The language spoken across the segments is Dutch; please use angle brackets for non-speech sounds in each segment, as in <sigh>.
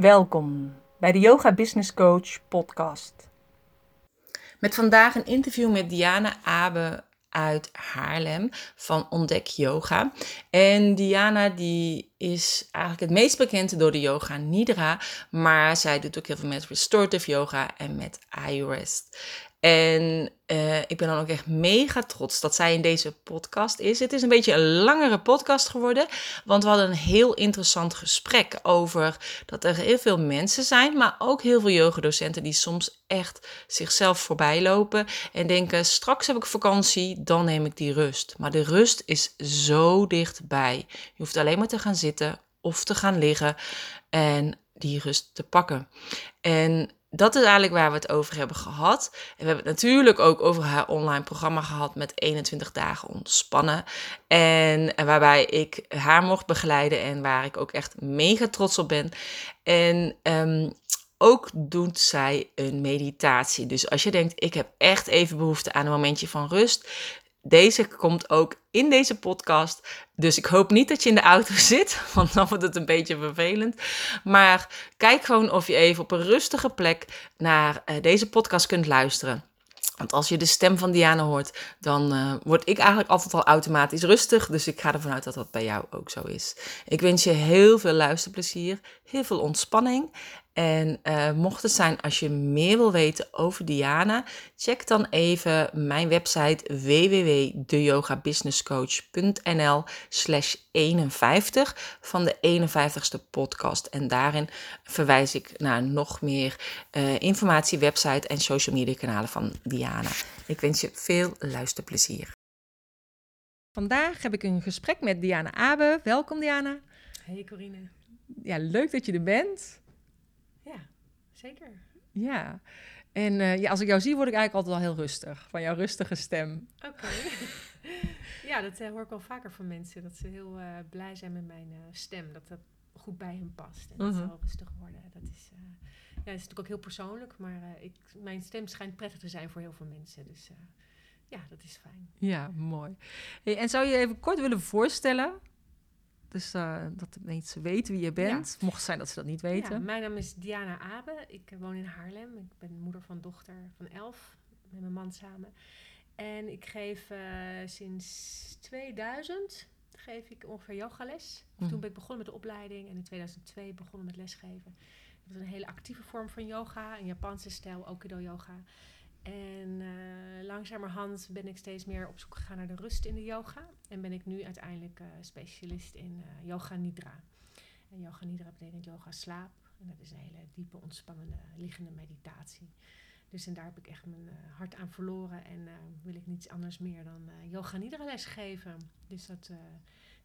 Welkom bij de Yoga Business Coach podcast. Met vandaag een interview met Diana Abe uit Haarlem van Ontdek Yoga. En Diana die is eigenlijk het meest bekend door de yoga Nidra, maar zij doet ook heel veel met restorative yoga en met iRest. En uh, ik ben dan ook echt mega trots dat zij in deze podcast is. Het is een beetje een langere podcast geworden, want we hadden een heel interessant gesprek over dat er heel veel mensen zijn, maar ook heel veel yogadocenten die soms echt zichzelf voorbij lopen en denken: straks heb ik vakantie, dan neem ik die rust. Maar de rust is zo dichtbij. Je hoeft alleen maar te gaan zitten of te gaan liggen en die rust te pakken. En dat is eigenlijk waar we het over hebben gehad. En we hebben het natuurlijk ook over haar online programma gehad met 21 dagen ontspannen. En, waarbij ik haar mocht begeleiden en waar ik ook echt mega trots op ben. En um, ook doet zij een meditatie. Dus als je denkt, ik heb echt even behoefte aan een momentje van rust, deze komt ook in deze podcast. Dus ik hoop niet dat je in de auto <laughs> zit, want dan wordt het een beetje vervelend. Maar kijk gewoon of je even op een rustige plek naar uh, deze podcast kunt luisteren. Want als je de stem van Diana hoort, dan uh, word ik eigenlijk altijd al automatisch rustig. Dus ik ga ervan uit dat dat bij jou ook zo is. Ik wens je heel veel luisterplezier, heel veel ontspanning. En uh, mocht het zijn als je meer wil weten over Diana, check dan even mijn website www.deyogabusinesscoach.nl slash 51 van de 51ste podcast. En daarin verwijs ik naar nog meer uh, informatie, website en social media kanalen van Diana. Ik wens je veel luisterplezier. Vandaag heb ik een gesprek met Diana Abe. Welkom Diana. Hey Corine. Ja, leuk dat je er bent. Zeker. Ja. En uh, ja, als ik jou zie, word ik eigenlijk altijd al heel rustig. Van jouw rustige stem. Oké. <laughs> ja, dat uh, hoor ik wel vaker van mensen. Dat ze heel uh, blij zijn met mijn stem. Dat dat goed bij hen past. En dat ze heel rustig worden. Dat is, ja, is natuurlijk ook heel persoonlijk. Maar ik, mijn stem schijnt prettig te zijn voor heel veel mensen. Dus ja, dat is fijn. Ja, mooi. Hey, en zou je even kort willen voorstellen dus uh, dat mensen weten wie je bent. Mocht het zijn dat ze dat niet weten. Ja, mijn naam is Diana Abe. Ik woon in Haarlem. Ik ben moeder van dochter van elf. Met mijn man samen. En ik geef uh, sinds 2000 geef ik ongeveer yogales. Mm. Toen ben ik begonnen met de opleiding. En in 2002 begonnen met lesgeven. Dat is een hele actieve vorm van yoga. Een Japanse stijl, Okido yoga. En uh, langzamerhand ben ik steeds meer op zoek gegaan naar de rust in de yoga. En ben ik nu uiteindelijk uh, specialist in uh, yoga nidra. En yoga nidra betekent yoga slaap. En dat is een hele diepe, ontspannende, liggende meditatie. Dus en daar heb ik echt mijn hart aan verloren. En wil ik niets anders meer dan yoga nidra les geven. Dus dat,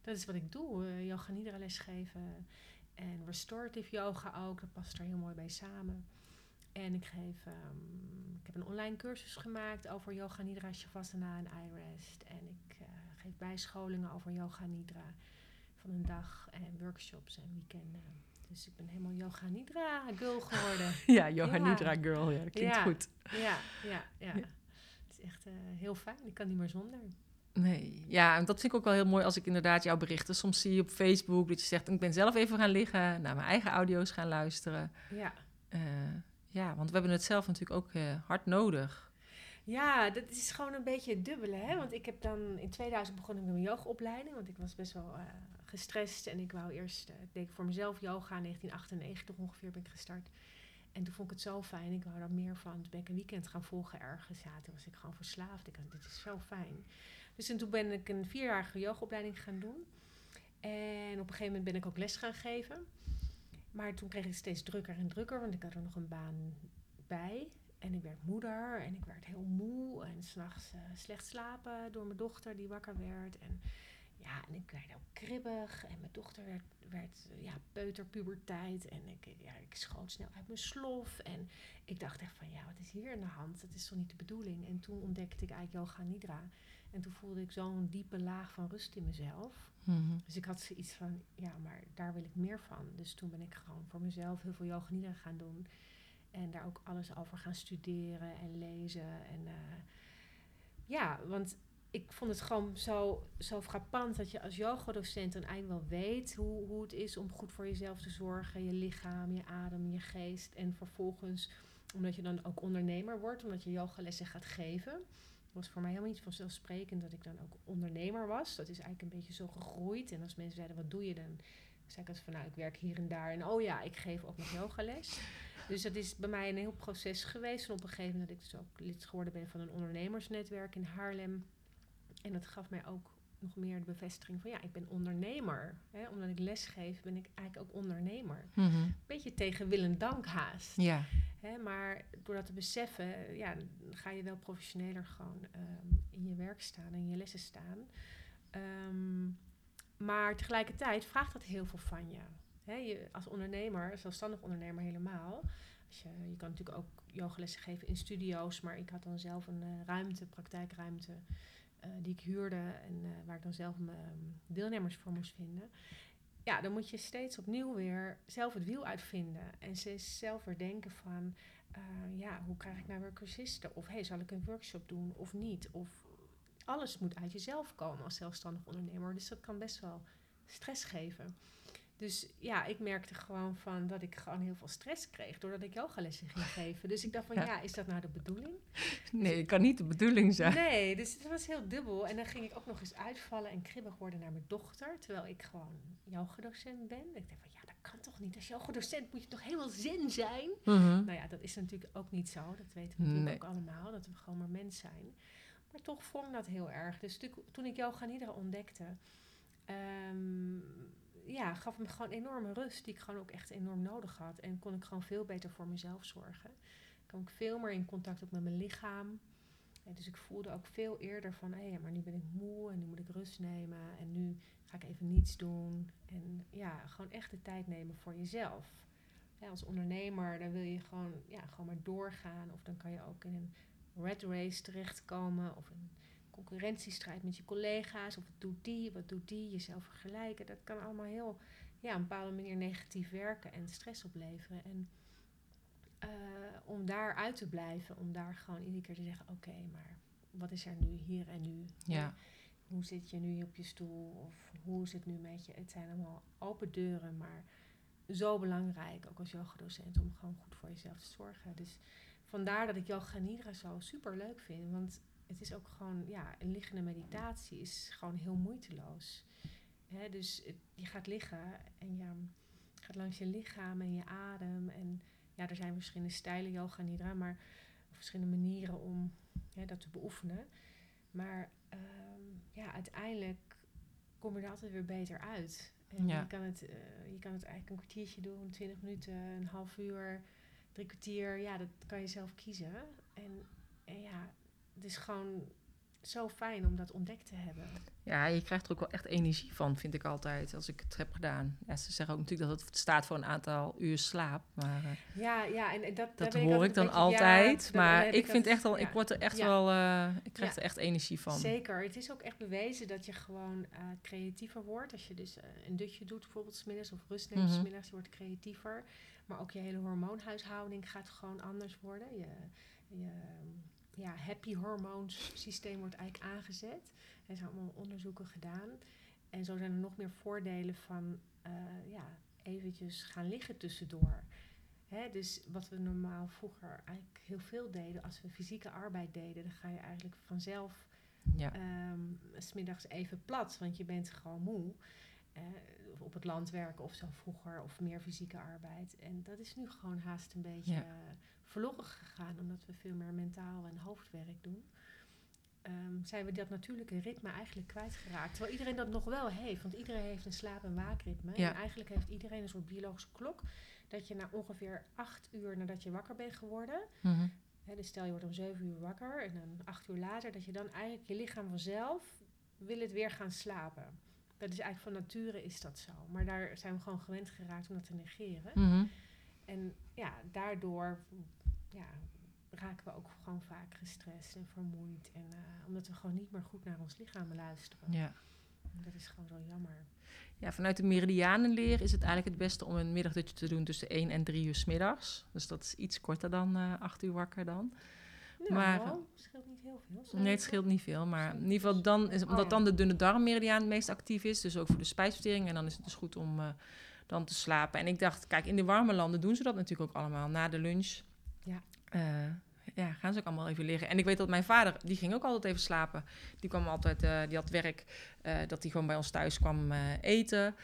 dat is wat ik doe. yoga nidra les geven. En restorative yoga ook. Dat past er heel mooi bij samen. En ik, geef, um, ik heb een online cursus gemaakt over yoga nidra, shavasana en iRest. En ik uh, geef bijscholingen over yoga nidra van een dag en workshops en weekenden. Dus ik ben helemaal yoga nidra girl geworden. <laughs> ja, yoga ja. nidra girl, ja, dat klinkt ja. goed. Ja, ja, ja. Het is echt uh, heel fijn. Ik kan niet meer zonder. Nee, ja, en dat vind ik ook wel heel mooi als ik inderdaad jouw berichten soms zie op Facebook. Dat je zegt, ik ben zelf even gaan liggen, naar mijn eigen audio's gaan luisteren. Ja. Uh, ja, want we hebben het zelf natuurlijk ook uh, hard nodig. Ja, dat is gewoon een beetje het dubbele. Hè? Want ik heb dan in 2000 begonnen met mijn yogaopleiding. Want ik was best wel uh, gestrest. En ik wou eerst, uh, ik voor mezelf yoga. In 1998 ongeveer ben ik gestart. En toen vond ik het zo fijn. Ik wou daar meer van. Toen ben ik een weekend gaan volgen ergens. Ja, toen was ik gewoon verslaafd. Ik dacht, dit is zo fijn. Dus en toen ben ik een vierjarige yogaopleiding gaan doen. En op een gegeven moment ben ik ook les gaan geven. Maar toen kreeg ik steeds drukker en drukker, want ik had er nog een baan bij. En ik werd moeder en ik werd heel moe en s'nachts uh, slecht slapen door mijn dochter die wakker werd. En ja, en ik werd ook kribbig en mijn dochter werd, werd ja, peuterpuberteit. En ik, ja, ik schoot snel uit mijn slof. En ik dacht echt van, ja, wat is hier in de hand? Dat is toch niet de bedoeling? En toen ontdekte ik eigenlijk yoga nidra. En toen voelde ik zo'n diepe laag van rust in mezelf. Mm-hmm. Dus ik had zoiets van, ja, maar daar wil ik meer van. Dus toen ben ik gewoon voor mezelf heel veel yoga gaan doen. En daar ook alles over gaan studeren en lezen. En uh, ja, want ik vond het gewoon zo, zo frappant dat je als yogadocent dan eigenlijk wel weet hoe, hoe het is om goed voor jezelf te zorgen. Je lichaam, je adem, je geest. En vervolgens, omdat je dan ook ondernemer wordt, omdat je yogalessen gaat geven. Was voor mij helemaal niet vanzelfsprekend dat ik dan ook ondernemer was. Dat is eigenlijk een beetje zo gegroeid. En als mensen zeiden, wat doe je dan? zei ik altijd van, nou, ik werk hier en daar. En oh ja, ik geef ook nog yogales. <laughs> Dus dat is bij mij een heel proces geweest. En op een gegeven moment dat ik dus ook lid geworden ben van een ondernemersnetwerk in Haarlem. En dat gaf mij ook nog meer de bevestiging van ja, ik ben ondernemer. Hè? Omdat ik lesgeef, ben ik eigenlijk ook ondernemer. Mhm. Beetje tegen wil en dank haast. Ja. Hè? Maar door dat te beseffen, ja, ga je wel professioneler gewoon ehm, in je werk staan en in je lessen staan. Ehm, maar tegelijkertijd vraagt dat heel veel van je. Hè? je als ondernemer, zelfstandig ondernemer helemaal. Als je, je kan natuurlijk ook yogalessen geven in studio's, maar ik had dan zelf een uh, ruimte, praktijkruimte. Eh, die ik huurde en uh, waar ik dan zelf mijn ehm, deelnemers voor moest vinden. Ja, dan moet je steeds opnieuw weer zelf het wiel uitvinden. En ze zelf weer denken van, uh, ja, hoe krijg ik nou weer cursisten? Of hey, zal ik een workshop doen of niet? Of alles moet uit jezelf komen als zelfstandig ondernemer. Dus dat kan best wel stress geven. Dus ja, ik merkte gewoon van dat ik gewoon heel veel stress kreeg doordat ik yogalessen ging geven. Dus ik dacht van ja. is dat nou de bedoeling? <laughs> Nee, het kan niet de bedoeling zijn. Nee, dus het was heel dubbel. En dan ging ik ook nog eens uitvallen en kribbig worden naar mijn dochter. Terwijl ik gewoon yogadocent ben. Ik dacht van ja, dat kan toch niet. Als yogadocent moet je toch helemaal zin zijn? Mhm. Nou ja, dat is natuurlijk ook niet zo. Dat weten we natuurlijk ook allemaal. Dat we gewoon maar mens zijn. Maar toch vond dat heel erg. Dus toen ik yoga nidra ontdekte... Um, ja, gaf me gewoon enorme rust, die ik gewoon ook echt enorm nodig had. En kon ik gewoon veel beter voor mezelf zorgen. Kwam ik veel meer in contact ook met mijn lichaam. Dus ik voelde ook veel eerder van, hé, hey, maar nu ben ik moe en nu moet ik rust nemen. En nu ga ik even niets doen. En ja, gewoon echt de tijd nemen voor jezelf. Als ondernemer, dan wil je gewoon, ja, gewoon maar doorgaan. Of dan kan je ook in een red race terechtkomen. Of een concurrentiestrijd met je collega's. Of wat doet die, wat doet die, jezelf vergelijken. Dat kan allemaal heel, ja, op een bepaalde manier negatief werken en stress opleveren. En uh, om daar uit te blijven, om daar gewoon iedere keer te zeggen: oké, maar wat is er nu hier en nu? Ja. Hoe zit je nu op je stoel? Of hoe is het nu met je? Het zijn allemaal open deuren, maar zo belangrijk, ook als yogadocent, om gewoon goed voor jezelf te zorgen. Dus vandaar dat ik yoga nidra zo super leuk vind. Want het is ook gewoon, ja, een liggende meditatie is gewoon heel moeiteloos. Dus je gaat liggen en je gaat langs je lichaam en je adem. En ja, er zijn verschillende stijlen yoga nidra, maar verschillende manieren om dat te beoefenen. Maar ehm, ja, uiteindelijk kom je er altijd weer beter uit. En je, kan het, uh, je kan het eigenlijk een kwartiertje doen, 20 minuten, een half uur, drie kwartier. Ja, dat kan je zelf kiezen. En, en ja, het is gewoon zo fijn om dat ontdekt te hebben. Ja, je krijgt er ook wel echt energie van, vind ik altijd, als ik het heb gedaan. Ja, ze zeggen ook natuurlijk dat het staat voor een aantal uur slaap. Maar, uh, ja, ja, en dat, dat hoor ik dan altijd. maar ik vind echt al, ik word er echt wel, uh, ik krijg er echt energie van. Zeker. Het is ook echt bewezen dat je gewoon uh, creatiever wordt. Als je dus een dutje doet, bijvoorbeeld smiddags of rust neemt, mm smiddags, je wordt creatiever. Maar ook je hele hormoonhuishouding gaat gewoon anders worden. Je, je ja, happy hormoons systeem wordt eigenlijk aangezet. Er zijn allemaal onderzoeken gedaan. En zo zijn er nog meer voordelen van uh, ja, eventjes gaan liggen tussendoor. Hè, dus wat we normaal vroeger eigenlijk heel veel deden, als we fysieke arbeid deden, dan ga je eigenlijk vanzelf ja. um, smiddags even plat, want je bent gewoon moe. Uh, op het land werken of zo vroeger, of meer fysieke arbeid. En dat is nu gewoon haast een beetje ja verloren gegaan, omdat we veel meer mentaal en hoofdwerk doen. Um, zijn we dat natuurlijke ritme eigenlijk kwijtgeraakt. Terwijl iedereen dat nog wel heeft, want iedereen heeft een slaap- en waakritme. En eigenlijk heeft iedereen een soort biologische klok. Dat je na ongeveer acht uur nadat je wakker bent geworden, mm dus stel je wordt om zeven uur wakker en dan acht uur later, dat je dan eigenlijk je lichaam vanzelf wil het weer gaan slapen. Dat is eigenlijk van nature is dat zo. Maar daar zijn we gewoon gewend geraakt om dat te negeren. Mhm. En ja, daardoor ja, raken we ook gewoon vaak gestrest en vermoeid. En, uh, omdat we gewoon niet meer goed naar ons lichaam luisteren. Ja. dat is gewoon zo jammer. Ja, vanuit de meridianenleer is het eigenlijk het beste om een middagdutje te doen tussen 1 en 3 uur s middags. Dus dat is iets korter dan uh, eh, 8 uur wakker dan. Nou, Maar- het scheelt niet heel veel. zou Nee, het scheelt niet veel. Maar in ieder geval dan is, omdat Oh, dan de dunne darmmeridiaan het meest actief is. Dus ook voor de spijsvertering. En dan is het dus goed om eh, dan te slapen. En ik dacht, kijk, in de warme landen doen ze dat natuurlijk ook allemaal. Na de lunch Ja. eh, ja, gaan ze ook allemaal even liggen. En ik weet dat mijn vader, die ging ook altijd even slapen. Die kwam altijd, eh, die had werk, eh, dat hij gewoon bij ons thuis kwam eten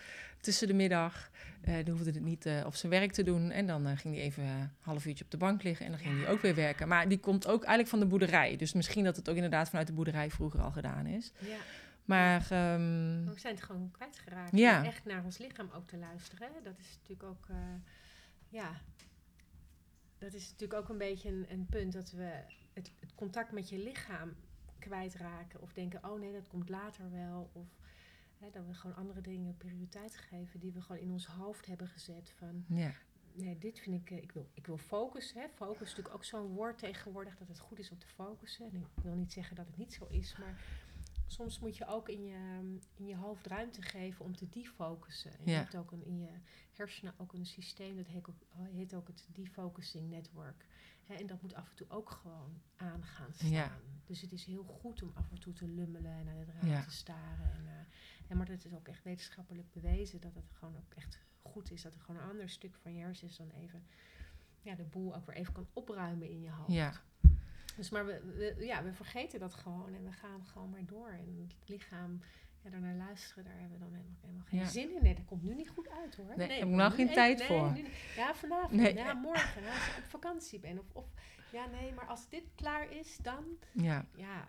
tussen de middag. Die hoefde het niet op zijn werk te doen. En dan ging hij even een half uurtje op de bank liggen. En dan ging hij ook weer werken. Maar die komt ook eigenlijk van de boerderij. Dus misschien dat het ook inderdaad vanuit de boerderij vroeger al gedaan is. Ja, Maar ehm, we zijn het gewoon kwijtgeraakt. Ja. Om echt naar ons lichaam ook te luisteren. Dat is natuurlijk ook, ja, dat is natuurlijk ook een beetje een, een punt dat we het, het contact met je lichaam kwijtraken. Of denken, oh nee, dat komt later wel. Of hè, dat we gewoon andere dingen prioriteit geven die we gewoon in ons hoofd hebben gezet. Van, ja, nee, dit vind ik, eh, ik wil, ik wil focus. Hè. Focus is natuurlijk ook zo'n woord tegenwoordig, dat het goed is om te focussen. En ik wil niet zeggen dat het niet zo is, maar soms moet je ook in je, in je hoofd ruimte geven om te defocussen. En Je hebt ook een, in je hersenen ook een systeem, dat heet ook, heet ook het defocusing network. En dat moet af en toe ook gewoon aan gaan staan. Ja. Dus het is heel goed om af en toe te lummelen en naar het raam Ja. te staren. En, eh, en maar het is ook echt wetenschappelijk bewezen dat het gewoon ook echt goed is. Dat er gewoon een ander stuk van je hersens dan even ja, de boel ook weer even kan opruimen in je hoofd. ja, Dus maar we, we- ja, we vergeten dat gewoon en we gaan gewoon maar door. En het lichaam, ja, daarnaar luisteren, daar hebben we dan helemaal, helemaal geen Ja. zin in. Nee, dat komt nu niet goed uit hoor. Nee, heb ik nou nu geen even- tijd nee, voor. ja, vanavond. Ja, morgen. Als ik op vakantie ben. Of, of ja, nee, maar als dit klaar is, dan ja. ja.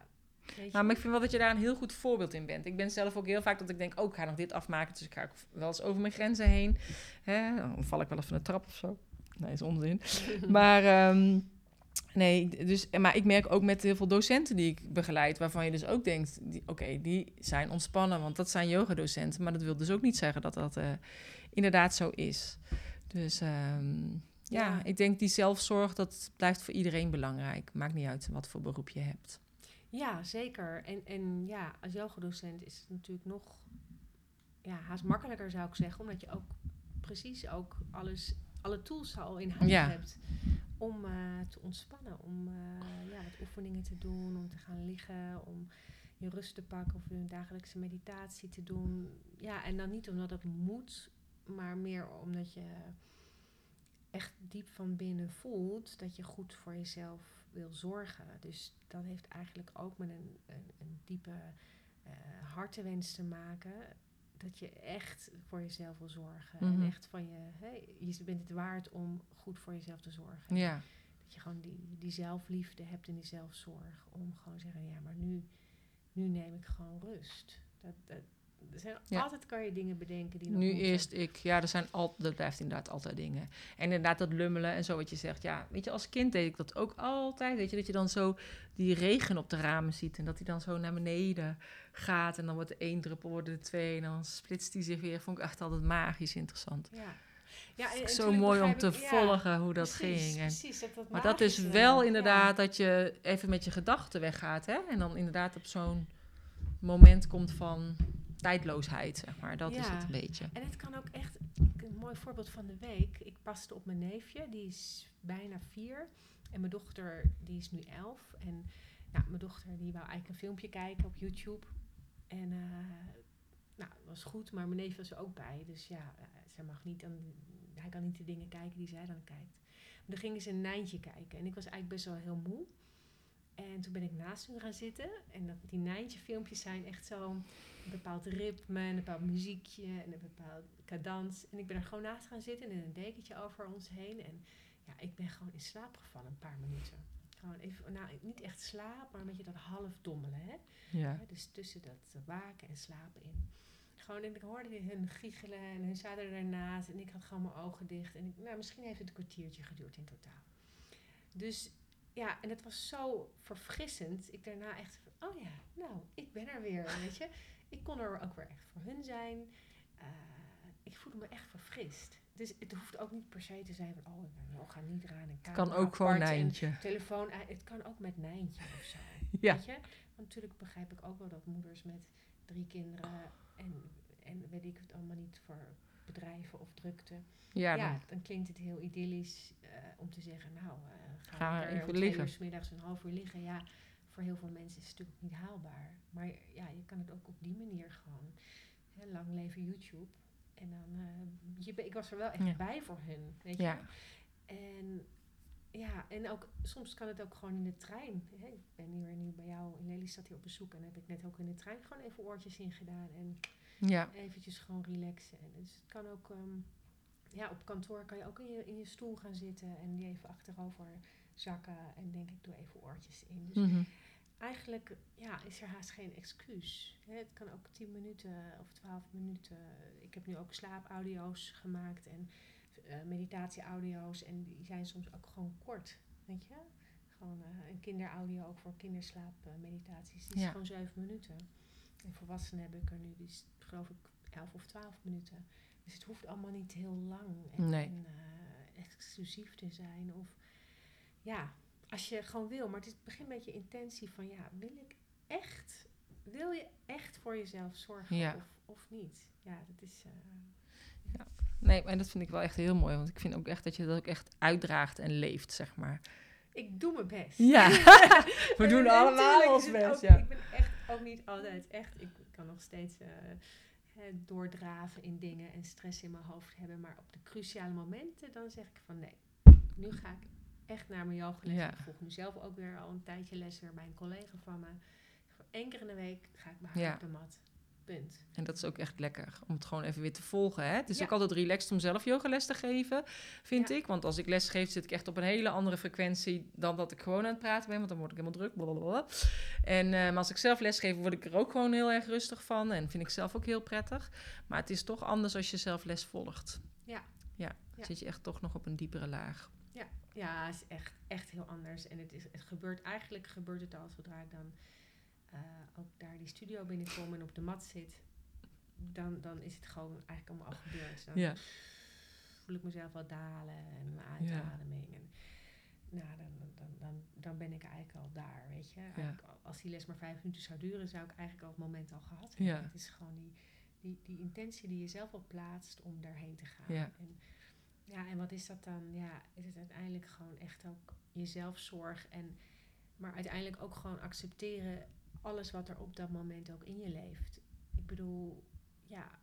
Nou, maar ik vind wel dat je daar een heel goed voorbeeld in bent. Ik ben zelf ook heel vaak dat ik denk, oh, ik ga nog dit afmaken. Dus ik ga ook wel eens over mijn grenzen heen. Hè? Dan val ik wel even van de trap of zo. Nee, is onzin. <laughs> Maar, ehm, nee, dus, maar ik merk ook met heel veel docenten die ik begeleid... waarvan je dus ook denkt, die- oké, die zijn ontspannen... want dat zijn yogadocenten. Maar dat wil dus ook niet zeggen dat dat eh, inderdaad zo is. Dus ehm, ja, Ja. ik denk die zelfzorg, dat blijft voor iedereen belangrijk. Maakt niet uit wat voor beroep je hebt. Ja, zeker. En, en ja, als yogadocent is het natuurlijk nog ja, haast makkelijker zou ik zeggen. Omdat je ook precies ook alles, alle tools al in huis Ja. hebt. Om eh, te ontspannen. Om eh, ja, wat oefeningen te doen. Om te gaan liggen. Om je rust te pakken. Of een dagelijkse meditatie te doen. Ja, en dan niet omdat het moet. Maar meer omdat je echt diep van binnen voelt dat je goed voor jezelf wil zorgen. Dus dat heeft eigenlijk ook met een, een, een diepe eh hartenwens te maken. Dat je echt voor jezelf wil zorgen. Mhm. En echt van je, hey, je bent het waard om goed voor jezelf te zorgen. Ja, Dat je gewoon die, die zelfliefde hebt en die zelfzorg. Om gewoon te zeggen, ja, maar nu, nu neem ik gewoon rust. Dat, dat, er zijn, Ja. Altijd kan je dingen bedenken die nog nu moeten. eerst ik. Ja, er zijn al, er blijft inderdaad altijd dingen. En inderdaad dat lummelen en zo wat je zegt. Ja, weet je, als kind deed ik dat ook altijd. Weet je, dat je dan zo die regen op de ramen ziet. En dat die dan zo naar beneden gaat. En dan wordt de één druppel, worden de twee. En dan splitst die zich weer. Vond ik echt altijd magisch interessant. Ja. Ja, en zo mooi om te ik- ja, volgen hoe dat precies, ging. En, Precies, dat, dat maar dat is wel inderdaad dat je even met je gedachten weggaat. Hè? En dan inderdaad op zo'n moment komt van tijdloosheid, zeg maar. Dat is het een beetje. En het kan ook echt, een mooi voorbeeld van de week. Ik paste op mijn neefje, die is bijna vier. En mijn dochter, die is nu elf. En nou, mijn dochter, die wou eigenlijk een filmpje kijken op YouTube. En eh, nou, dat was goed, maar mijn neef was er ook bij. Dus ja, eh, zij mag niet dan, hij kan niet de dingen kijken die zij dan kijkt. Maar dan gingen ze een Nijntje kijken. En ik was eigenlijk best wel heel moe. En toen ben ik naast hem gaan zitten. En dat, die Nijntje filmpjes zijn echt zo bepaald ritme, een bepaald muziekje en een bepaald cadans. En ik ben er gewoon naast gaan zitten in een dekentje over ons heen. En ja, ik ben gewoon in slaap gevallen een paar minuten. Gewoon even, nou niet echt slaap, maar een beetje dat half dommelen. Hè? Ja. Ja, dus tussen dat waken en slapen in. Gewoon, en ik hoorde hun giechelen en hun zaten ernaast en ik had gewoon mijn ogen dicht. En ik, nou, misschien heeft het een kwartiertje geduurd in totaal. Dus ja, en het was zo verfrissend. Ik daarna echt van, oh ja, nou, ik ben er weer, weet je. Ik kon er ook weer echt voor hun zijn. Eh, ik voelde me echt verfrist. Dus het hoeft ook niet per se te zijn van, oh, ik gaan niet eraan Het kan ook gewoon Nijntje. Telefoon, uit. het kan ook met Nijntje of zo. <laughs> Ja. Weet je? Want natuurlijk begrijp ik ook wel dat moeders met drie kinderen en, en weet ik het allemaal niet voor bedrijven of drukte. Ja, Ja, dan- dan klinkt het heel idyllisch eh, om te zeggen, nou, eh ga, Ga lekker even liggen. uur 's middags een half uur liggen. Ja, voor heel veel mensen is het natuurlijk niet haalbaar. Maar ja, je kan het ook op die manier gewoon. Hè, lang leven YouTube. En dan, eh, je, ik was er wel echt Ja. bij voor hun, weet je. ja. En ja, en ook soms kan het ook gewoon in de trein. Hè. Ik ben hier nu bij jou in Lelystad hier op bezoek. En heb ik net ook in de trein gewoon even oortjes in gedaan. En ja. eventjes gewoon relaxen. En dus het kan ook, ehm, ja, op kantoor kan je ook in je, in je stoel gaan zitten en die even achterover zakken. En denk ik, doe even oortjes in. Dus Mhm. Eigenlijk ja, is er haast geen excuus. Hè, het kan ook 10 minuten of 12 minuten. Ik heb nu ook slaapaudio's gemaakt en eh meditatieaudio's. En die zijn soms ook gewoon kort, weet je. Gewoon eh, een kinderaudio ook voor kinderslaapmeditaties. Die is gewoon 7 minuten. En volwassenen heb ik er nu, die is geloof ik 11 of 12 minuten. Dus het hoeft allemaal niet heel lang en, Nee. en, eh, exclusief te zijn. Of ja, als je gewoon wil. Maar het is- begint met je intentie van ja, wil ik echt, wil je echt voor jezelf zorgen Ja. of, of niet? Ja, dat is. eh, Nee, maar dat vind ik wel echt heel mooi. Want ik vind ook echt dat je dat ook echt uitdraagt en leeft, zeg maar. ik doe mijn best. Ja, <laughs> <laughs> we En doen allemaal ons best, ook- ja. Ik ben echt ook niet altijd echt. Ik kan nog steeds eh, doordraven in dingen en stress in mijn hoofd hebben. Maar op de cruciale momenten dan zeg ik van nee, nu ga ik echt naar mijn yogales. Ja. Ik volg nu zelf ook weer al een tijdje les weer bij een collega van me. Één keer in de week ga ik maar Ja. op de mat. Punt. En dat is ook echt lekker om het gewoon even weer te volgen. Hè? Het is Ja. ook altijd relaxed om zelf yogales te geven, vind Ja. ik. Want als ik les geef, zit ik echt op een hele andere frequentie dan dat ik gewoon aan het praten ben. Want dan word ik helemaal druk. blablabla. En eh, maar als ik zelf les geef, word ik er ook gewoon heel erg rustig van. En vind ik zelf ook heel prettig. Maar het is toch anders als je zelf les volgt. Ja. Ja, dan Ja. zit je echt toch nog op een diepere laag. Ja, het is echt, echt heel anders. En het, is, het gebeurt, eigenlijk gebeurt het al zodra ik dan eh, ook daar die studio binnenkom en op de mat zit. Dan, dan is het gewoon eigenlijk allemaal al gebeurd. Dan Ja. voel ik mezelf wel dalen en mijn Ja. uitademing. En, nou, dan, dan, dan, dan, ben ik eigenlijk al daar, weet je. Als die les maar vijf minuten zou duren, zou ik eigenlijk al het moment al gehad hebben. Het is gewoon die, die, die intentie die je zelf al plaatst om daarheen te gaan. En, ja, en wat is dat dan? Ja, het is uiteindelijk gewoon echt ook jezelfzorg. En, maar uiteindelijk ook gewoon accepteren alles wat er op dat moment ook in je leeft. Ik bedoel, ja,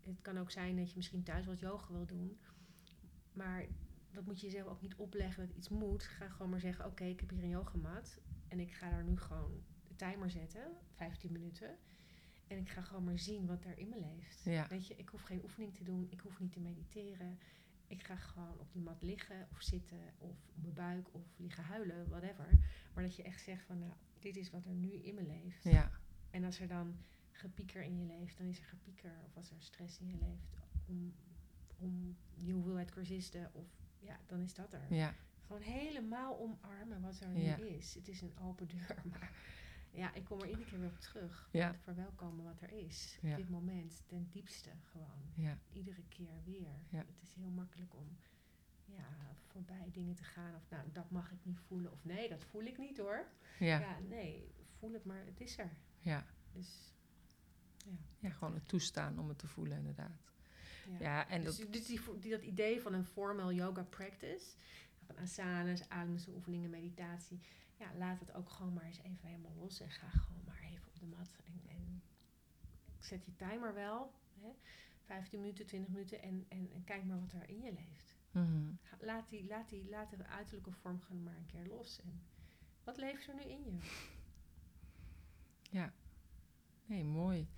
het kan ook zijn dat je misschien thuis wat yoga wil doen. Maar dat moet je jezelf ook niet opleggen dat iets moet. Ga gewoon maar zeggen, oké, ik heb hier een yogamat. En ik ga daar nu gewoon de timer zetten, 15 minuten. En ik ga gewoon maar zien wat er in me leeft. Ja. Weet je, ik hoef geen oefening te doen. Ik hoef niet te mediteren. Ik ga gewoon op die mat liggen of zitten of op mijn buik of liggen huilen, whatever. Maar dat je echt zegt van, nou, dit is wat er nu in me leeft. Ja, En als er dan gepieker in je leeft, dan is er gepieker. Of als er stress in je leeft om, om die hoeveelheid cursisten, of ja, dan is dat er. ja, Gewoon helemaal omarmen wat er nu Ja. is. Het is een open deur, <laughs> maar ja, ik kom er iedere keer weer op terug. Ja. Verwelkomen wat er is. Ja. Op dit moment, ten diepste gewoon. ja, Iedere keer weer. Ja. Het is heel makkelijk om ja, voorbij dingen te gaan. Of nou, dat mag ik niet voelen. Of nee, dat voel ik niet hoor. ja, Ja, nee, voel het maar. Het is er. ja. Dus Ja, gewoon het toestaan om het te voelen, inderdaad. ja. Ja, en dus dat, dit, die, die, dat idee van een formal yoga practice, van asanas, ademhalingsoefeningen, meditatie, ja, laat het ook gewoon maar eens even helemaal los en ga gewoon maar even op de mat. En, en zet je timer wel, hè, 15 minuten, 20 minuten en, en, en kijk maar wat er in je leeft. Mhm. Laat, die, laat, die, laat de uiterlijke vorm gewoon maar een keer los. En wat leeft er nu in je? Nee, mooi.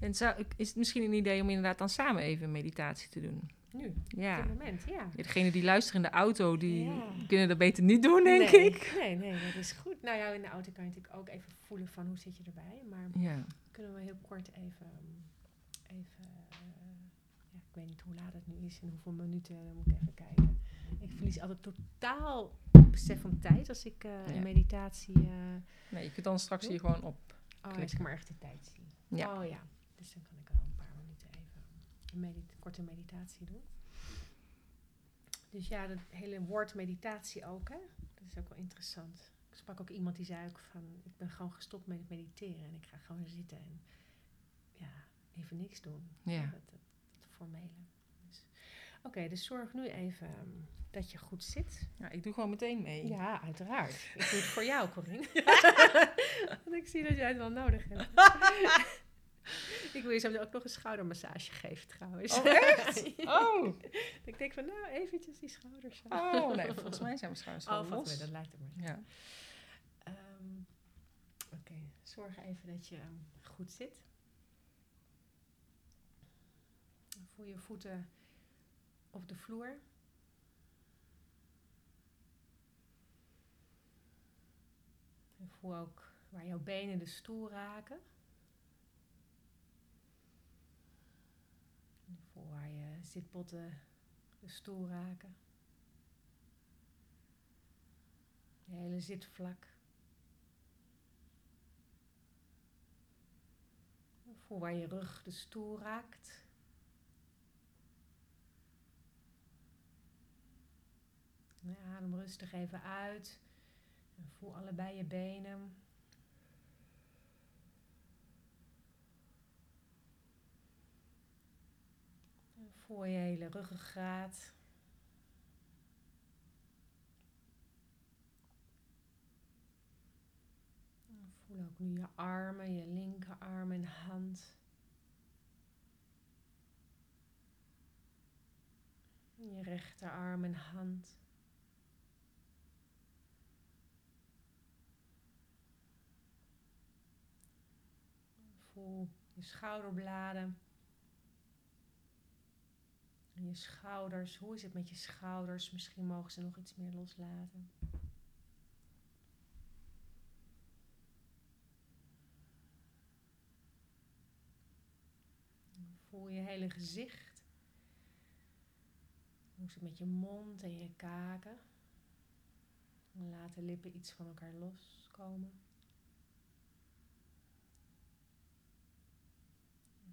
En zou, is het misschien een idee om inderdaad dan samen even meditatie te doen? Nu, Ja. op dit moment, ja. Degene die luisteren in de auto, die Ja. kunnen dat beter niet doen, denk nee, ik. Nee, nee, dat is goed. Nou ja, in de auto kan je natuurlijk ook even voelen van hoe zit je erbij. Maar Ja, kunnen we heel kort even, even eh, ja, ik weet niet hoe laat het nu is en hoeveel minuten, dan moet ik even kijken. Ik verlies altijd totaal besef van tijd als ik Ja. in meditatie, eh nee, je kunt dan straks hier gewoon op. oh, als ik maar echt de tijd zie. Ja. Oh ja, dus dan kan ik wel een paar minuten even een medit- korte meditatie doen. Dus ja, dat hele woord meditatie ook, hè? Dat is ook wel interessant. Ik sprak ook iemand die zei ook van, ik ben gewoon gestopt met het mediteren en ik ga gewoon zitten en ja, even niks doen. Ja. Dat, dat, dat formele. Oké, dus zorg nu even ehm, dat je goed zit. Ja, ik doe gewoon meteen mee. Ja, uiteraard. Ik doe het voor jou, Corinne. <laughs> <laughs> Want ik zie dat jij het wel nodig hebt. <laughs> <laughs> ik wil je zo ook nog een schoudermassage geven trouwens. Oh, echt? <laughs> Oh. ik denk van, nou, eventjes die schouders. Oh, nee, volgens mij zijn mijn schouders Oh, dat lijkt er maar. Ja. Ehm, Oké, zorg even dat je ehm, goed zit. Voel je voeten op de vloer. En voel ook waar jouw benen de stoel raken. En je zitbotten de stoel raken. Je hele zitvlak. Voel waar je rug de stoel raakt. En adem rustig even uit. Voel allebei je benen. En voel je hele ruggengraat. En Voel ook nu je armen, je linkerarm en hand. Je rechterarm en hand. Voel je schouderbladen. Je schouders. Hoe is het met je schouders? Misschien mogen ze nog iets meer loslaten. Voel je hele gezicht. Hoe is het met je mond en je kaken? En laat de lippen iets van elkaar loskomen.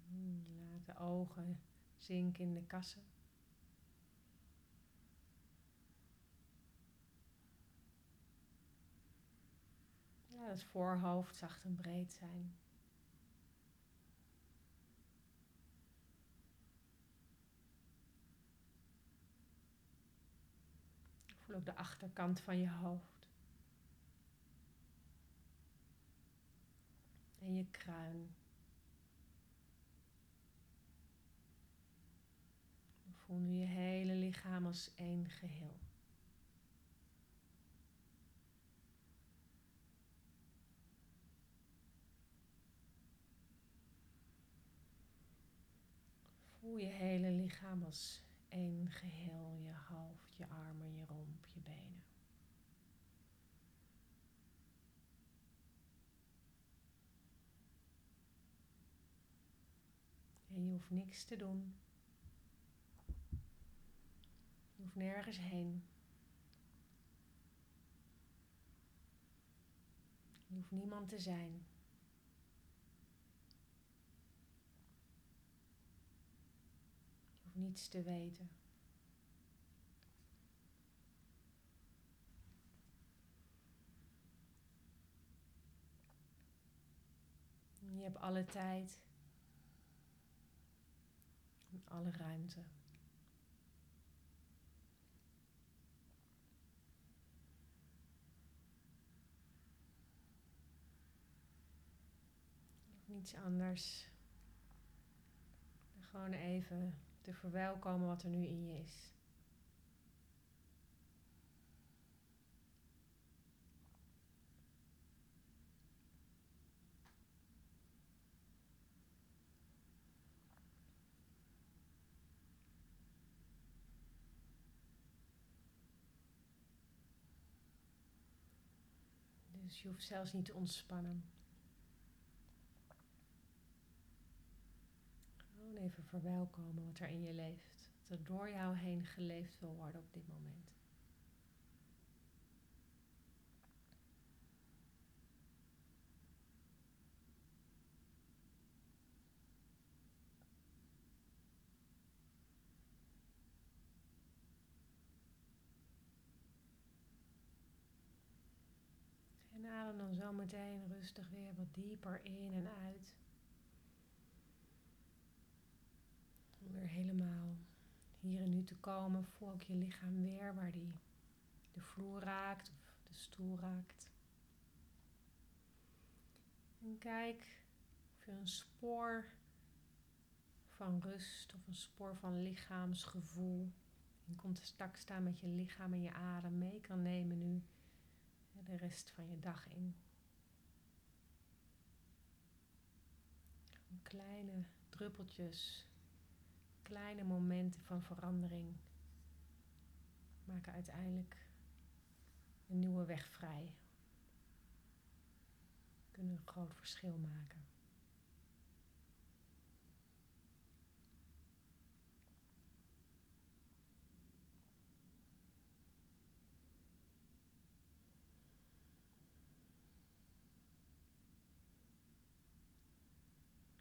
En Laat de ogen zinken in de kassen. Laat het voorhoofd zacht en breed zijn. Voel ook de achterkant van je hoofd. En je kruin. Voel nu je hele lichaam als één geheel. Voel je hele lichaam als één geheel. Je hoofd, je armen, je romp, je benen. En je hoeft niks te doen. Je hoeft nergens heen. Je hoeft niemand te zijn. Je hoeft niets te weten. Je hebt alle tijd en alle ruimte. Niets anders. Gewoon even te verwelkomen wat er nu in je is. Dus je hoeft zelfs niet te ontspannen. Gewoon even verwelkomen wat er in je leeft. Wat er door jou heen geleefd wil worden op dit moment. En adem dan zo meteen rustig weer wat dieper in en uit. Helemaal hier en nu te komen. Voel ook je lichaam weer waar die de vloer raakt of de stoel raakt. En kijk of je een spoor van rust of een spoor van lichaamsgevoel in contact staan met je lichaam en je adem mee kan nemen nu de rest van je dag in. Kleine druppeltjes, kleine momenten van verandering maken uiteindelijk een nieuwe weg vrij. Kunnen een groot verschil maken.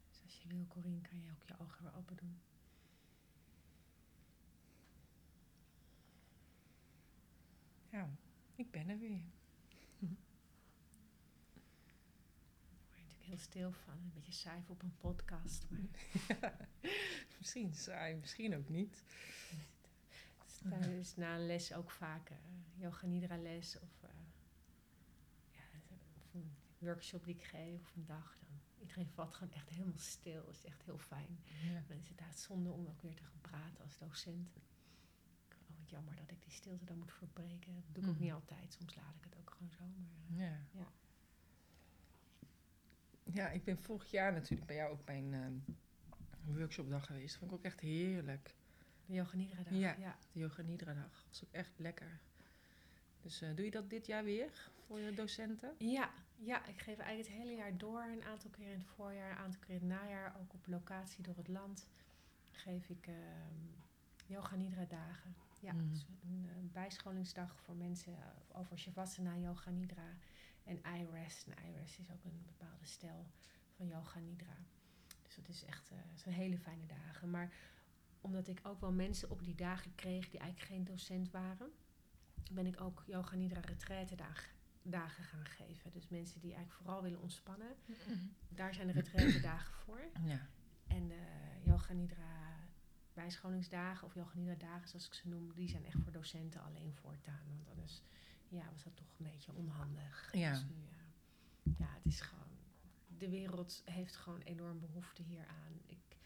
Dus als je wil, Corine, kan je ook je ogen weer open doen. Ja, ik ben er weer. Daar word je natuurlijk heel stil van. Een beetje saai op een podcast. Maar <laughs> Misschien saai, misschien ook niet. het is na een les ook vaak eh, yoga nidra les of, eh, ja, of een workshop die ik geef of een dag. Dan, iedereen valt gewoon echt helemaal stil. Het is echt heel fijn. Ja. Dan is het daar zonde om ook weer te gaan praten als docent. Jammer dat ik die stilte dan moet verbreken. Dat doe ik ook Mhm. niet altijd. Soms laat ik het ook gewoon zo. Maar, eh, Ja. Ja. Ja, ik ben vorig jaar natuurlijk bij jou ook bij een ehm, workshopdag geweest. Dat vond ik ook echt heerlijk. de yoga nidra dag. Ja. ja. De Yoga Nidra dag. was ook echt lekker. Dus eh, doe je dat dit jaar weer voor je docenten? Ja, ja, ik geef eigenlijk het hele jaar door. Een aantal keer in het voorjaar, een aantal keer in het najaar. Ook op locatie door het land geef ik ehm yoga nidra dagen. Ja, Mhm. dus een, eh, bijscholingsdag voor mensen eh, over Shavasana, yoga nidra en iRest. En iRest is ook een bepaalde stijl van yoga nidra. Dus dat is echt eh, het zijn hele fijne dagen. Maar omdat ik ook wel mensen op die dagen kreeg die eigenlijk geen docent waren, ben ik ook yoga nidra retraite dagen, dagen gaan geven. Dus mensen die eigenlijk vooral willen ontspannen, daar zijn de retraite dagen voor. Ja. En de yoga nidra bijscholingsdagen of yoga nidra dagen zoals ik ze noem, die zijn echt voor docenten alleen voortaan. Want anders ja, was dat toch een beetje onhandig. Ja. Dus nu, ja, ja, het is gewoon, de wereld heeft gewoon enorm behoefte hieraan. Ik,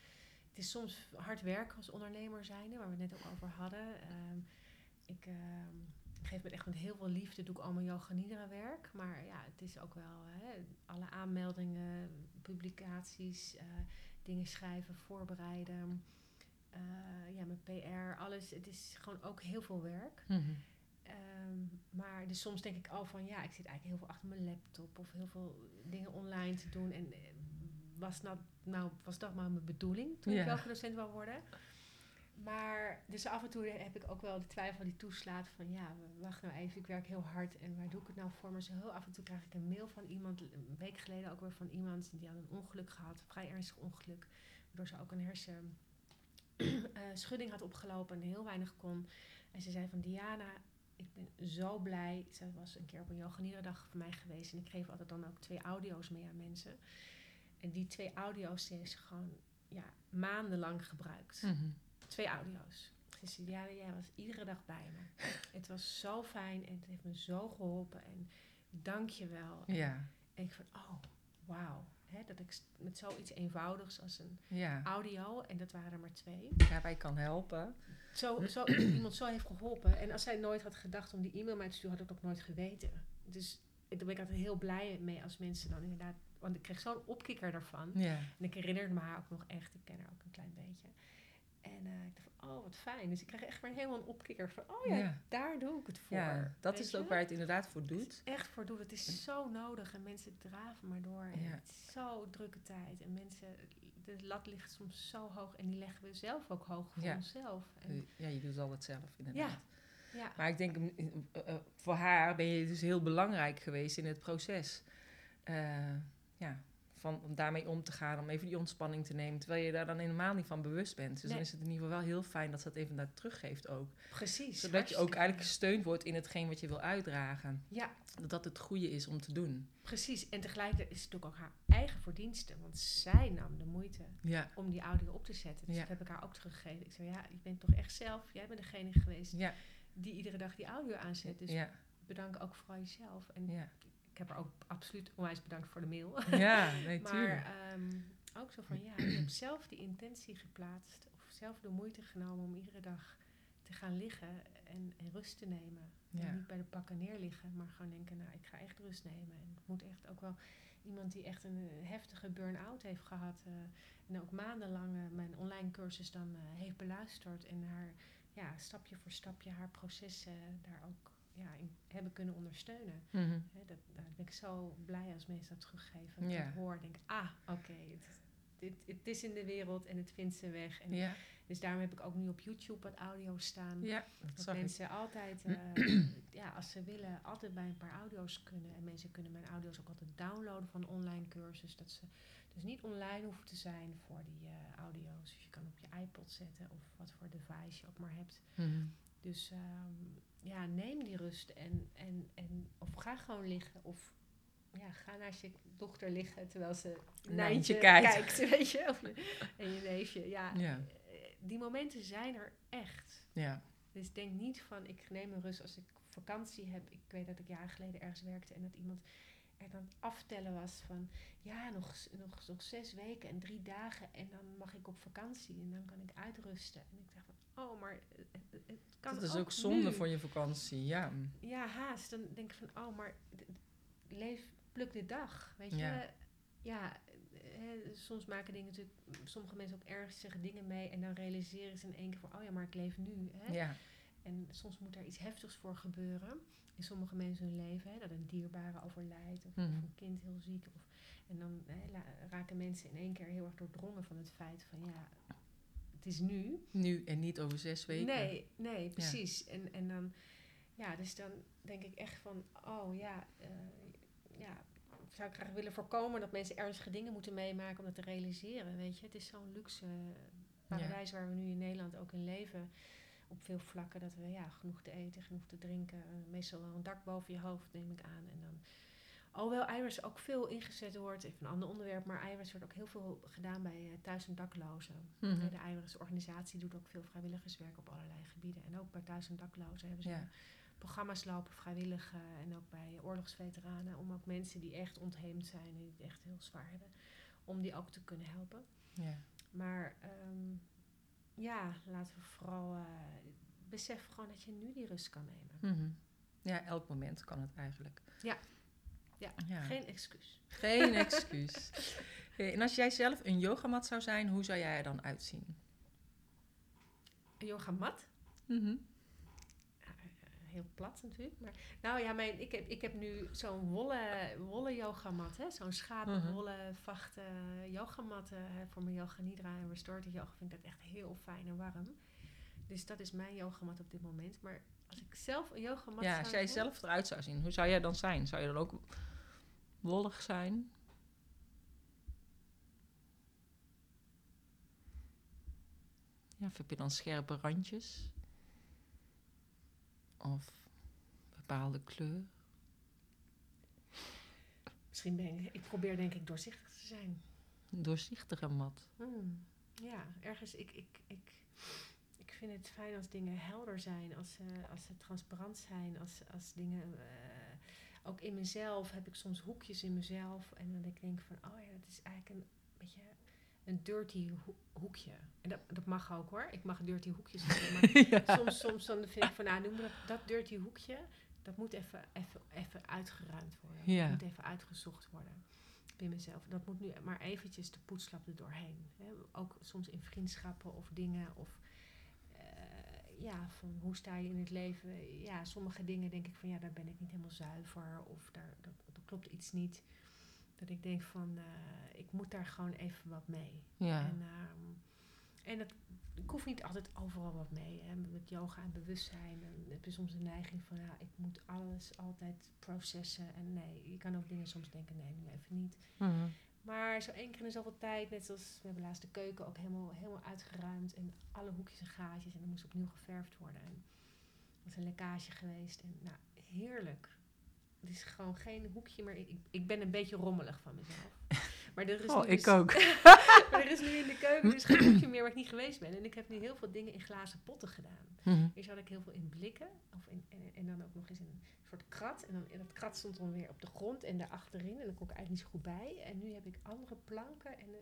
het is soms hard werken als ondernemer zijnde, waar we het net ook over hadden. Ehm, ik ehm, geef met echt met heel veel liefde, doe ik allemaal yoga nidra werk. Maar ja, het is ook wel hè, alle aanmeldingen, publicaties, eh, dingen schrijven, voorbereiden. Eh, ja, met PR, alles. Het is gewoon ook heel veel werk. Mhm. Ehm, maar dus soms denk ik al van ja, ik zit eigenlijk heel veel achter mijn laptop of heel veel dingen online te doen. En eh, was, dat, nou, was dat maar mijn bedoeling toen Ja. ik welke docent wil worden? Maar dus af en toe heb ik ook wel de twijfel die toeslaat van ja, wacht nou even, ik werk heel hard en waar doe ik het nou voor? Maar zo heel af en toe krijg ik een mail van iemand, een week geleden ook weer van iemand die had een ongeluk gehad, een vrij ernstig ongeluk, waardoor ze ook een hersen <clears throat> schudding had opgelopen en heel weinig kon. En ze zei van Diana, ik ben zo blij. Ze was een keer op een yoga nidra dag voor mij geweest. En ik geef altijd dan ook twee audio's mee aan mensen. En die twee audio's die heeft ze gewoon ja, maandenlang gebruikt. Mhm. Twee audio's. Ze zei, Diana, jij was iedere dag bij me. het was zo fijn en het heeft me zo geholpen. En dank je wel. Ja, En ik van, oh, wauw. Hè, dat ik met zoiets eenvoudigs als een ja. audio, en dat waren er maar twee, Daarbij kan helpen. zo, zo, <clears throat> iemand zo heeft geholpen. En als zij nooit had gedacht om die e-mail mij te sturen, had ik het ook nooit geweten. Dus ik- daar ben ik altijd heel blij mee als mensen dan inderdaad... Want ik kreeg zo'n opkikker daarvan. Ja. En ik herinnerde me haar ook nog echt. Ik ken haar ook een klein beetje. En eh, ik dacht oh, wat fijn. Dus ik kreeg echt maar helemaal een opkikker van... Oh ja, Ja. daar doe ik het voor. ja, dat is je? ook waar je het inderdaad voor doet. echt voor doel. Het is zo nodig. En mensen draven maar door. En Ja. het is zo drukke tijd. En mensen... De lat ligt soms zo hoog. En die leggen we zelf ook hoog voor onszelf. En, Ja, je doet al het zelf inderdaad. ja. Maar ik denk, mm, eh, eh, voor haar ben je dus heel belangrijk geweest in het proces. Eh, ja, van, om daarmee om te gaan, om even die ontspanning te nemen, terwijl je daar dan helemaal niet van bewust bent. Dus dan is het in ieder geval wel heel fijn dat ze dat even naar teruggeeft ook. Precies. Zodat je ook eigenlijk gesteund wordt in hetgeen wat je wil uitdragen. Ja, Dat dat het goede is om te doen. precies. En tegelijkertijd is het ook, ook haar eigen verdienste. Want zij nam de moeite Ja, om die audio op te zetten. Dus Ja. dat heb ik haar ook teruggegeven. Ik zei, ja, je bent toch echt zelf, jij bent degene geweest ja, die iedere dag die audio aanzet. Dus bedank ook vooral jezelf. En ja. Ik heb haar ook absoluut onwijs bedankt voor de mail. Ja, <laughs> nee, maar ehm, ook zo van, ja, je hebt zelf die intentie geplaatst. Of zelf de moeite genomen om iedere dag te gaan liggen en, en rust te nemen. Ja. En niet bij de pakken neerliggen, maar gewoon denken, nou, ik ga echt rust nemen. En het moet echt ook wel iemand die echt een eh, heftige burn-out heeft gehad. eh, en ook maandenlang eh, mijn online cursus dan heeft beluisterd. En haar, ja, stapje voor stapje haar proces eh, daar ook ja, in hebben kunnen ondersteunen. Mhm. Dat, daar ben ik zo blij als mensen dat teruggeven. Dat Ja. ik hoor, denk ah, oké, het, is in de wereld en het vindt zijn weg. En Ja, Dus daarom heb ik ook nu op YouTube wat audio staan. ja, dat Dat zag ik. mensen altijd, eh, <clears throat> ja, als ze willen, altijd bij een paar audio's kunnen. En mensen kunnen mijn audio's ook altijd downloaden van online cursus. Dat ze dus niet online hoeven te zijn voor die eh, audio's. Dus je kan op je iPod zetten of wat voor device je ook maar hebt. Mhm. Dus ehm, ja, neem die rust en, en, en of ga gewoon liggen. Of ja, ga naast je dochter liggen terwijl ze Nijntje kijkt. <laughs> weet je. Of je en je neefje. Ja, Ja. eh, die momenten zijn er echt. Ja, Dus denk niet van ik neem een rust als ik vakantie heb. Ik weet dat ik jaren geleden ergens werkte en dat iemand er dan aftellen was van ja, nog, nog, nog zes weken en drie dagen en dan mag ik op vakantie en dan kan ik uitrusten. En ik dacht van oh, maar het, het- het kan dat is ook zonde nu. voor je vakantie, ja. Ja, haast. Dan denk ik van oh, maar leef, pluk de dag. Weet je, Ja. ja. soms maken dingen natuurlijk, sommige mensen ook ernstige dingen mee en dan realiseren ze in één keer van, oh ja, maar ik leef nu. Hè? Ja, En soms moet er iets heftigs voor gebeuren in sommige mensen hun leven. Hè? Dat een dierbare overlijdt of, of Mhm. een kind heel ziek. Of, en dan hè, raken mensen in één keer heel erg doordrongen van het feit van ja, het is nu. nu en niet over zes weken. Nee, nee, precies. En, en dan, ja, dus dan denk ik echt van, oh ja, eh, ja, zou ik graag willen voorkomen dat mensen ernstige dingen moeten meemaken om dat te realiseren. Weet je, het is zo'n luxe paradijs waar we nu in Nederland ook in leven. Op veel vlakken dat we ja, genoeg te eten, genoeg te drinken. eh, meestal wel een dak boven je hoofd, neem ik aan. En dan, alhoewel IRIS ook veel ingezet wordt, even een ander onderwerp, maar IRIS wordt ook heel veel gedaan bij eh, thuis- en daklozen. Mhm. De IRIS-organisatie doet ook veel vrijwilligerswerk op allerlei gebieden. En ook bij thuis- en daklozen hebben ze Ja. programma's lopen, vrijwillig. eh, en ook bij oorlogsveteranen. Om ook mensen die echt ontheemd zijn en die het echt heel zwaar hebben, om die ook te kunnen helpen. Ja. Maar ehm, ja, laten we vooral uh, besef gewoon dat je nu die rust kan nemen. Mhm. ja, elk moment kan het eigenlijk. Ja. Ja, ja. Geen excuus. Geen <laughs> excuus. En als jij zelf een yogamat zou zijn, hoe zou jij er dan uitzien? Een yogamat. Mhm. Ja, eh, heel plat natuurlijk. Maar, nou ja, mijn, ik, heb, ik heb nu zo'n wollen, wollen yogamat. Zo'n Mhm. wollen, vachten yogamat. eh, voor mijn yoga nidra en restorative yoga vind ik dat echt heel fijn en warm. Dus dat is mijn yogamat op dit moment. Maar als ik zelf een yogamat Ja, zou als jij zelf eruit zou zien, hoe zou jij dan zijn? Zou je dan ook wollig zijn? Ja, of heb je dan scherpe randjes? Of bepaalde kleur? Misschien ben ik, ik probeer denk ik doorzichtig te zijn. Een doorzichtige mat. Hmm, Ja, ergens, ik, ik, ik, ik vind het fijn als dingen helder zijn, als ze, als ze transparant zijn, als, als dingen, eh, ook in mezelf heb ik soms hoekjes in mezelf en dan ik denk van, oh ja, dat is eigenlijk een beetje een dirty ho- hoekje. En dat, dat mag ook hoor, ik mag dirty hoekjes hebben, maar <laughs> soms, soms dan vind ik van, nou, noem dat, dat dirty hoekje, dat moet even, even, even uitgeruimd worden. Ja. Dat moet even uitgezocht worden bij mezelf. Dat moet nu maar eventjes de poetslap er doorheen. Hè. Ook soms in vriendschappen of dingen of ja, van hoe sta je in het leven. Ja, sommige dingen denk ik van ja, daar ben ik niet helemaal zuiver of daar, dat, dat klopt iets niet. Dat ik denk van, eh, ik moet daar gewoon even wat mee. Ja. En, ehm, en het, ik hoef niet altijd overal wat mee. Hè. Met yoga en bewustzijn. Dan heb je soms de neiging van, ja, ik moet alles altijd processen. En nee, je kan ook dingen soms denken, nee, nu even niet. Mhm. Maar zo één keer in zoveel tijd, net zoals we hebben laatst de keuken ook helemaal, helemaal uitgeruimd. En alle hoekjes en gaatjes. En er moest opnieuw geverfd worden. En er was een lekkage geweest. En nou, heerlijk. Het is gewoon geen hoekje meer. Ik, ik ben een beetje rommelig van mezelf. <laughs> Maar er is Oh, nu ik dus- ook. <laughs> maar er is nu in de keuken dus geen hoekje meer waar ik niet geweest ben. En ik heb nu heel veel dingen in glazen potten gedaan. Mhm. Eerst had ik heel veel in blikken. Of in, en, en dan ook nog eens in soort krat. En dan, en dat krat stond dan weer op de grond en daarachterin. En dan kon ik eigenlijk niet zo goed bij. En nu heb ik andere planken. En eh,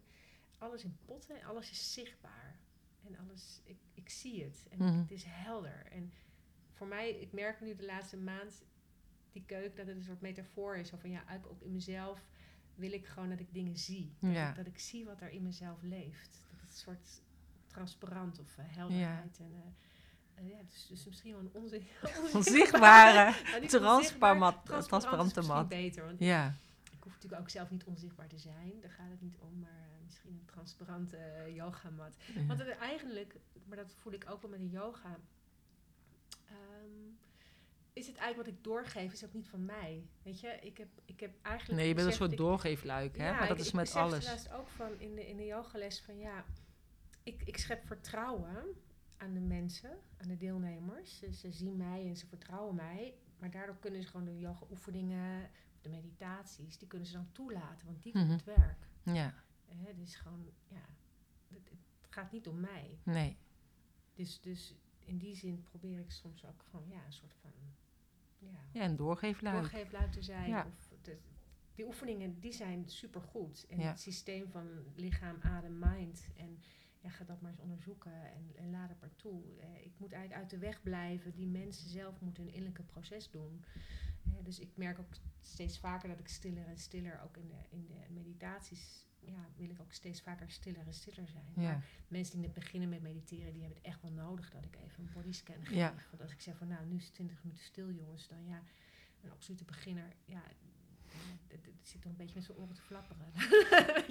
alles in potten. En alles is zichtbaar. En alles, ik, ik zie het. En Mhm. het is helder. En voor mij, ik merk nu de laatste maand... Die keuken, dat het een soort metafoor is. Zo van ja, eigenlijk ook in mezelf wil ik gewoon dat ik dingen zie. Dat, Ja. ik, dat ik zie wat er in mezelf leeft. Dat het een soort transparant of eh, helderheid. En, eh, ja, dus, dus misschien wel een onzin, <laughs> <laughs> Onzichtbare, Nou, transparante is mat. beter, want Ja, ik hoef natuurlijk ook zelf niet onzichtbaar te zijn. Daar gaat het niet om, maar eh, misschien een transparante eh, yogamat. Want het eigenlijk, maar dat voel ik ook wel met de yoga. ehm, is het eigenlijk wat ik doorgeef, is ook niet van mij. Weet je, ik heb, ik heb eigenlijk. nee, je bent een soort ik- doorgeefluik, hè? ja, maar dat ik- is ik met besefte alles. laatst ook van in de, in de yogales van ja, ik, ik schep vertrouwen aan de mensen, aan de deelnemers. Ze, ze zien mij en ze vertrouwen mij. Maar daardoor kunnen ze gewoon de yoga oefeningen, de meditaties, die kunnen ze dan toelaten. Want die doen Mhm. het werk. Ja, Hè, het is gewoon, ja, het, het gaat niet om mij. nee. Dus, dus in die zin probeer ik soms ook gewoon ja, een soort van ja, Ja, een doorgeefluik. doorgeefluik te zijn. Ja. Of de, die oefeningen die zijn supergoed. En Ja. het systeem van lichaam, adem, mind. En ja, ga dat maar eens onderzoeken en, en laat het maar toe. Eh, ik moet eigenlijk uit de weg blijven. Die mensen zelf moeten hun innerlijke proces doen. Eh, dus ik merk ook steeds vaker dat ik stiller en stiller, ook in de, in de meditaties, ja, wil ik ook steeds vaker stiller en stiller zijn. Ja, Maar mensen die net beginnen met mediteren, die hebben het echt wel nodig dat ik even een bodyscan geef. Ja. Want als ik zeg van nou, nu is het 20 minuten stil jongens, dan ja, een absolute beginner, ja, zit dan een beetje met zijn oren te flapperen.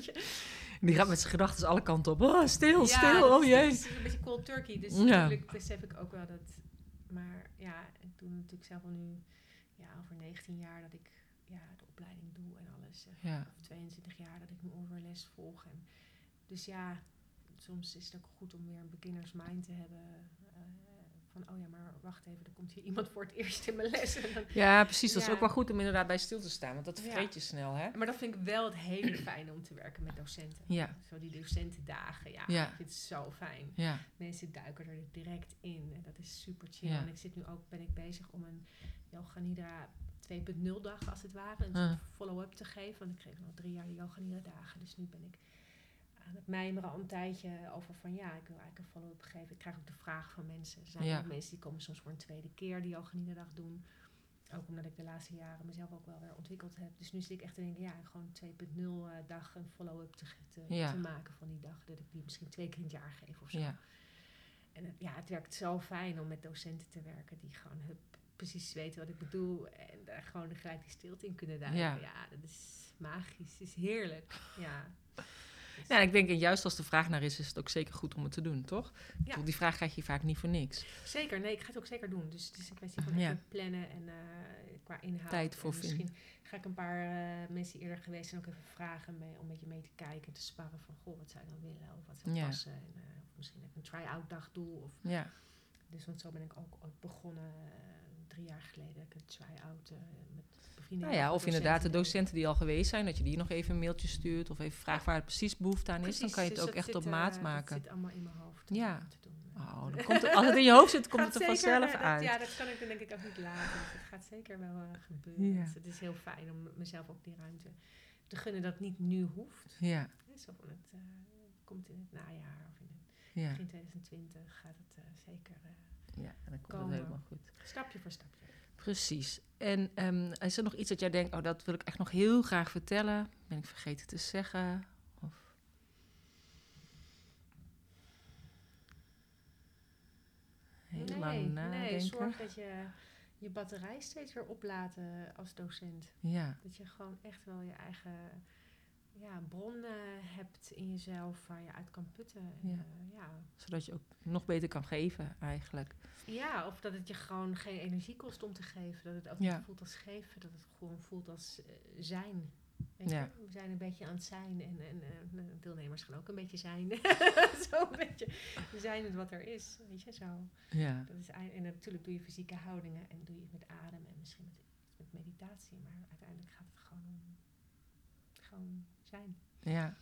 <laughs> Die gaat met zijn gedachten alle kanten op. Oh, stil, Ja, stil, oh jee. Het is een beetje cold turkey, dus Ja. natuurlijk besef ik ook wel dat, maar ja, ik doe natuurlijk zelf al nu, ja, over 19 jaar dat ik ja, de opleiding doe en alles. Ja, of 22 jaar dat ik mijn overles volg. En dus ja, soms is het ook goed om weer een beginner's mind te hebben. Van, oh ja, maar wacht even, er komt hier iemand voor het eerst in mijn les. Ja precies. Dat is ook wel goed om inderdaad bij stil te staan. Want dat Ja. vergeet je snel, hè? maar dat vind ik wel het hele <clears throat> fijne om te werken met docenten. Ja, Zo die docentendagen, ja, Ja. ik vind het zo fijn. ja, Mensen duiken er direct in en dat is super chill. En ik zit nu ook, ben ik bezig om een Yoga Nidra 2.0 dag als het ware, een follow-up te geven. Want ik kreeg al drie jaar de Yoga Nidra dagen, dus nu ben ik aan het mijmeren al een tijdje over van ja, ik wil eigenlijk een follow-up geven. Ik krijg ook de vraag van mensen. Er zijn Ja. ook mensen die komen soms voor een tweede keer die Nidra dag doen. Ook omdat ik de laatste jaren mezelf ook wel weer ontwikkeld heb. Dus nu zit ik echt te denken, ja, gewoon 2.0 eh, dag een follow-up te, te, Ja. te maken van die dag. Dat ik die misschien twee keer in het jaar geef of zo. ja. En het, ja, het werkt zo fijn om met docenten te werken die gewoon hup, precies weten wat ik bedoel. En daar gewoon gelijk die stilte in kunnen duiken. Ja. Ja, dat is magisch. Het is heerlijk. Ja. Ja, ik denk en juist als de vraag naar is, is het ook zeker goed om het te doen, toch? Bedoel, Die vraag krijg je vaak niet voor niks. Zeker, nee, ik ga het ook zeker doen. Dus het is een kwestie van Ja. even plannen en eh, qua inhoud. Tijd voor En Misschien ga ik een paar eh, mensen eerder geweest zijn ook even vragen mee, om een beetje mee te kijken, te sparren van, goh, wat zou je dan willen? Of wat zou Ja. passen? En, eh, of misschien dat ik een try-out dag doe. Of Ja, Dus want zo ben ik ook, ook begonnen drie jaar geleden. Ik een try-out met nou ja, of inderdaad de docenten. die al geweest zijn, dat je die nog even een mailtje stuurt of even vraagt waar het precies behoefte aan is. Dan kan je het dus ook dat echt zit, op eh, maat Dat maken. zit allemaal in mijn hoofd om Ja. dat te doen. Oh, dan komt het, als het in je hoofd zit, komt het er <laughs> zeker, vanzelf eh, dat- uit. Ja, dat kan ik dan denk ik ook niet laten. Dus het gaat zeker wel eh, gebeuren. Ja. Dus het is heel fijn om mezelf ook die ruimte te gunnen dat niet nu hoeft. Ja, Zo van het eh, komt in het najaar of in het ja, begin 2020 gaat het eh, zeker eh, ja, en dan komt het helemaal goed. stapje voor stapje. Precies. En ehm, is er nog iets dat jij denkt, oh, dat wil ik echt nog heel graag vertellen? Ben ik vergeten te zeggen? Of... Heel lang nadenken. nee, zorg dat je je batterij steeds weer oplaten als docent. Ja, Dat je gewoon echt wel je eigen ja, bron eh, hebt in jezelf waar je uit kan putten. Ja. eh, ja. zodat je ook nog beter kan geven eigenlijk. ja, of dat het je gewoon geen energie kost om te geven. Dat het ook Ja. niet voelt als geven, dat het gewoon voelt als eh, zijn. Weet je? We zijn een beetje aan het zijn en, en eh, de deelnemers gaan ook een beetje zijn. <laughs> zo een beetje. We zijn het wat er is, weet je, zo. Ja. Dat is, en natuurlijk doe je fysieke houdingen en doe je het met adem en misschien met, met meditatie. Maar uiteindelijk gaat het gewoon om gewoon zijn. Ja,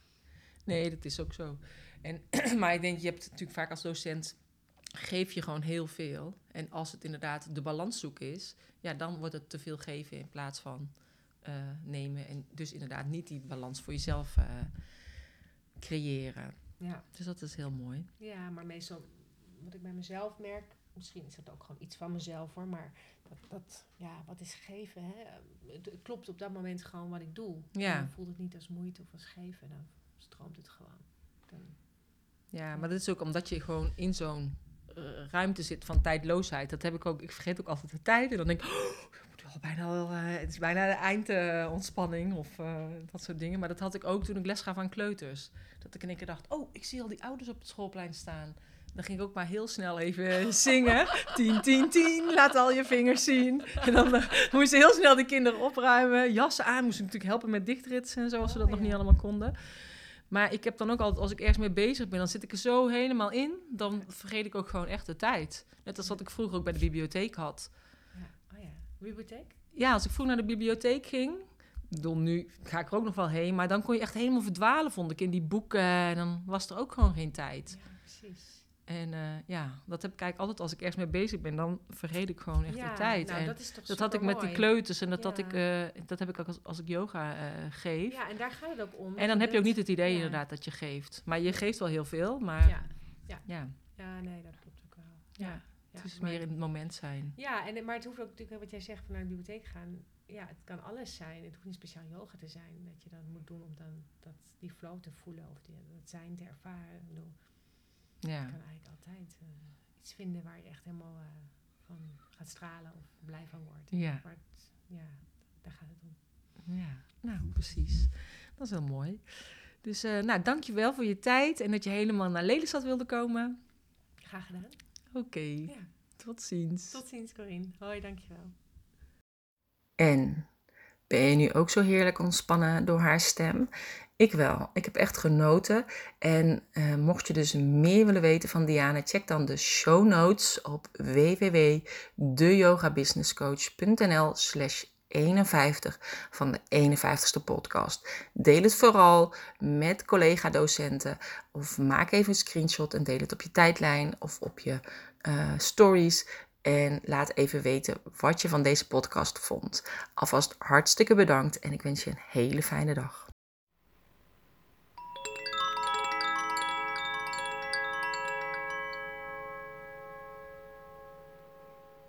nee, dat is ook zo. En, <clears throat> maar ik denk, je hebt natuurlijk vaak als docent, geef je gewoon heel veel. En als het inderdaad de balans zoeken is, ja, dan wordt het te veel geven in plaats van eh, nemen. En dus inderdaad niet die balans voor jezelf eh, creëren. Ja. Dus dat is heel mooi. ja, maar meestal wat ik bij mezelf merk, misschien is dat ook gewoon iets van mezelf hoor, maar dat, dat ja, wat is geven? Hè? Het, het klopt op dat moment gewoon wat ik doe. Ja. Dan voelt het niet als moeite of als geven, dan stroomt het gewoon. Dan, Ja, maar dat is ook omdat je gewoon in zo'n eh, ruimte zit van tijdloosheid. Dat heb ik ook. Ik vergeet ook altijd de tijd. En dan denk ik, oh, al bijna eh, het is bijna de eindontspanning of eh, dat soort dingen. Maar dat had ik ook toen ik les gaf aan kleuters. Dat ik in één keer dacht, oh, ik zie al die ouders op het schoolplein staan. Dan ging ik ook maar heel snel even zingen. 10, 10, 10, laat al je vingers zien. En dan eh, moesten heel snel die kinderen opruimen. Jassen aan, moest ik natuurlijk helpen met dichtritsen en zo, als ze dat Oh, nog ja. niet allemaal konden. Maar ik heb dan ook altijd, als ik ergens mee bezig ben, dan zit ik er zo helemaal in. Dan vergeet ik ook gewoon echt de tijd. Net als wat ik vroeger ook bij de bibliotheek had. ja. Oh ja, bibliotheek? Ja, als ik vroeger naar de bibliotheek ging. Bedoel, nu ga ik er ook nog wel heen. Maar dan kon je echt helemaal verdwalen, vond ik, in die boeken. En dan was er ook gewoon geen tijd. Ja, precies. En eh, ja, dat heb ik eigenlijk altijd als ik ergens mee bezig ben. Dan vergeet ik gewoon echt ja, de tijd. Nou, en dat is toch dat had ik met die kleuters. En dat, had Ja. ik, eh, dat heb ik ook als, als ik yoga eh, geef. Ja, en daar gaat het ook om. en dan heb je ook niet het idee ja. inderdaad dat je geeft. Maar je geeft wel heel veel. Maar ja, Ja, ja, nee, dat klopt ook wel. ja, Ja, het is maar- meer in het moment zijn. Ja, en, maar het hoeft ook natuurlijk, wat jij zegt, van naar de bibliotheek gaan. Ja, het kan alles zijn. Het hoeft niet speciaal yoga te zijn. Dat je dan moet doen om dan dat, die flow te voelen of die, dat zijn te ervaren. Ik bedoel, Ja. je kan eigenlijk altijd eh, iets vinden waar je echt helemaal eh, van gaat stralen of blij van wordt. Ja. Maar het, ja, daar gaat het om. Ja, nou precies. Dat is heel mooi. Dus eh nou, dankjewel voor je tijd en dat je helemaal naar Lelystad wilde komen. Graag gedaan. Oké, Ja. tot ziens. Tot ziens, Corine. Hoi, dankjewel. En ben je nu ook zo heerlijk ontspannen door haar stem? Ik wel. Ik heb echt genoten. En eh, mocht je dus meer willen weten van Diana, check dan de show notes op www.deyogabusinesscoach.nl slash 51 van de 51ste podcast. Deel het vooral met collega-docenten of maak even een screenshot en deel het op je tijdlijn of op je eh, stories. En laat even weten wat je van deze podcast vond. Alvast hartstikke bedankt en ik wens je een hele fijne dag.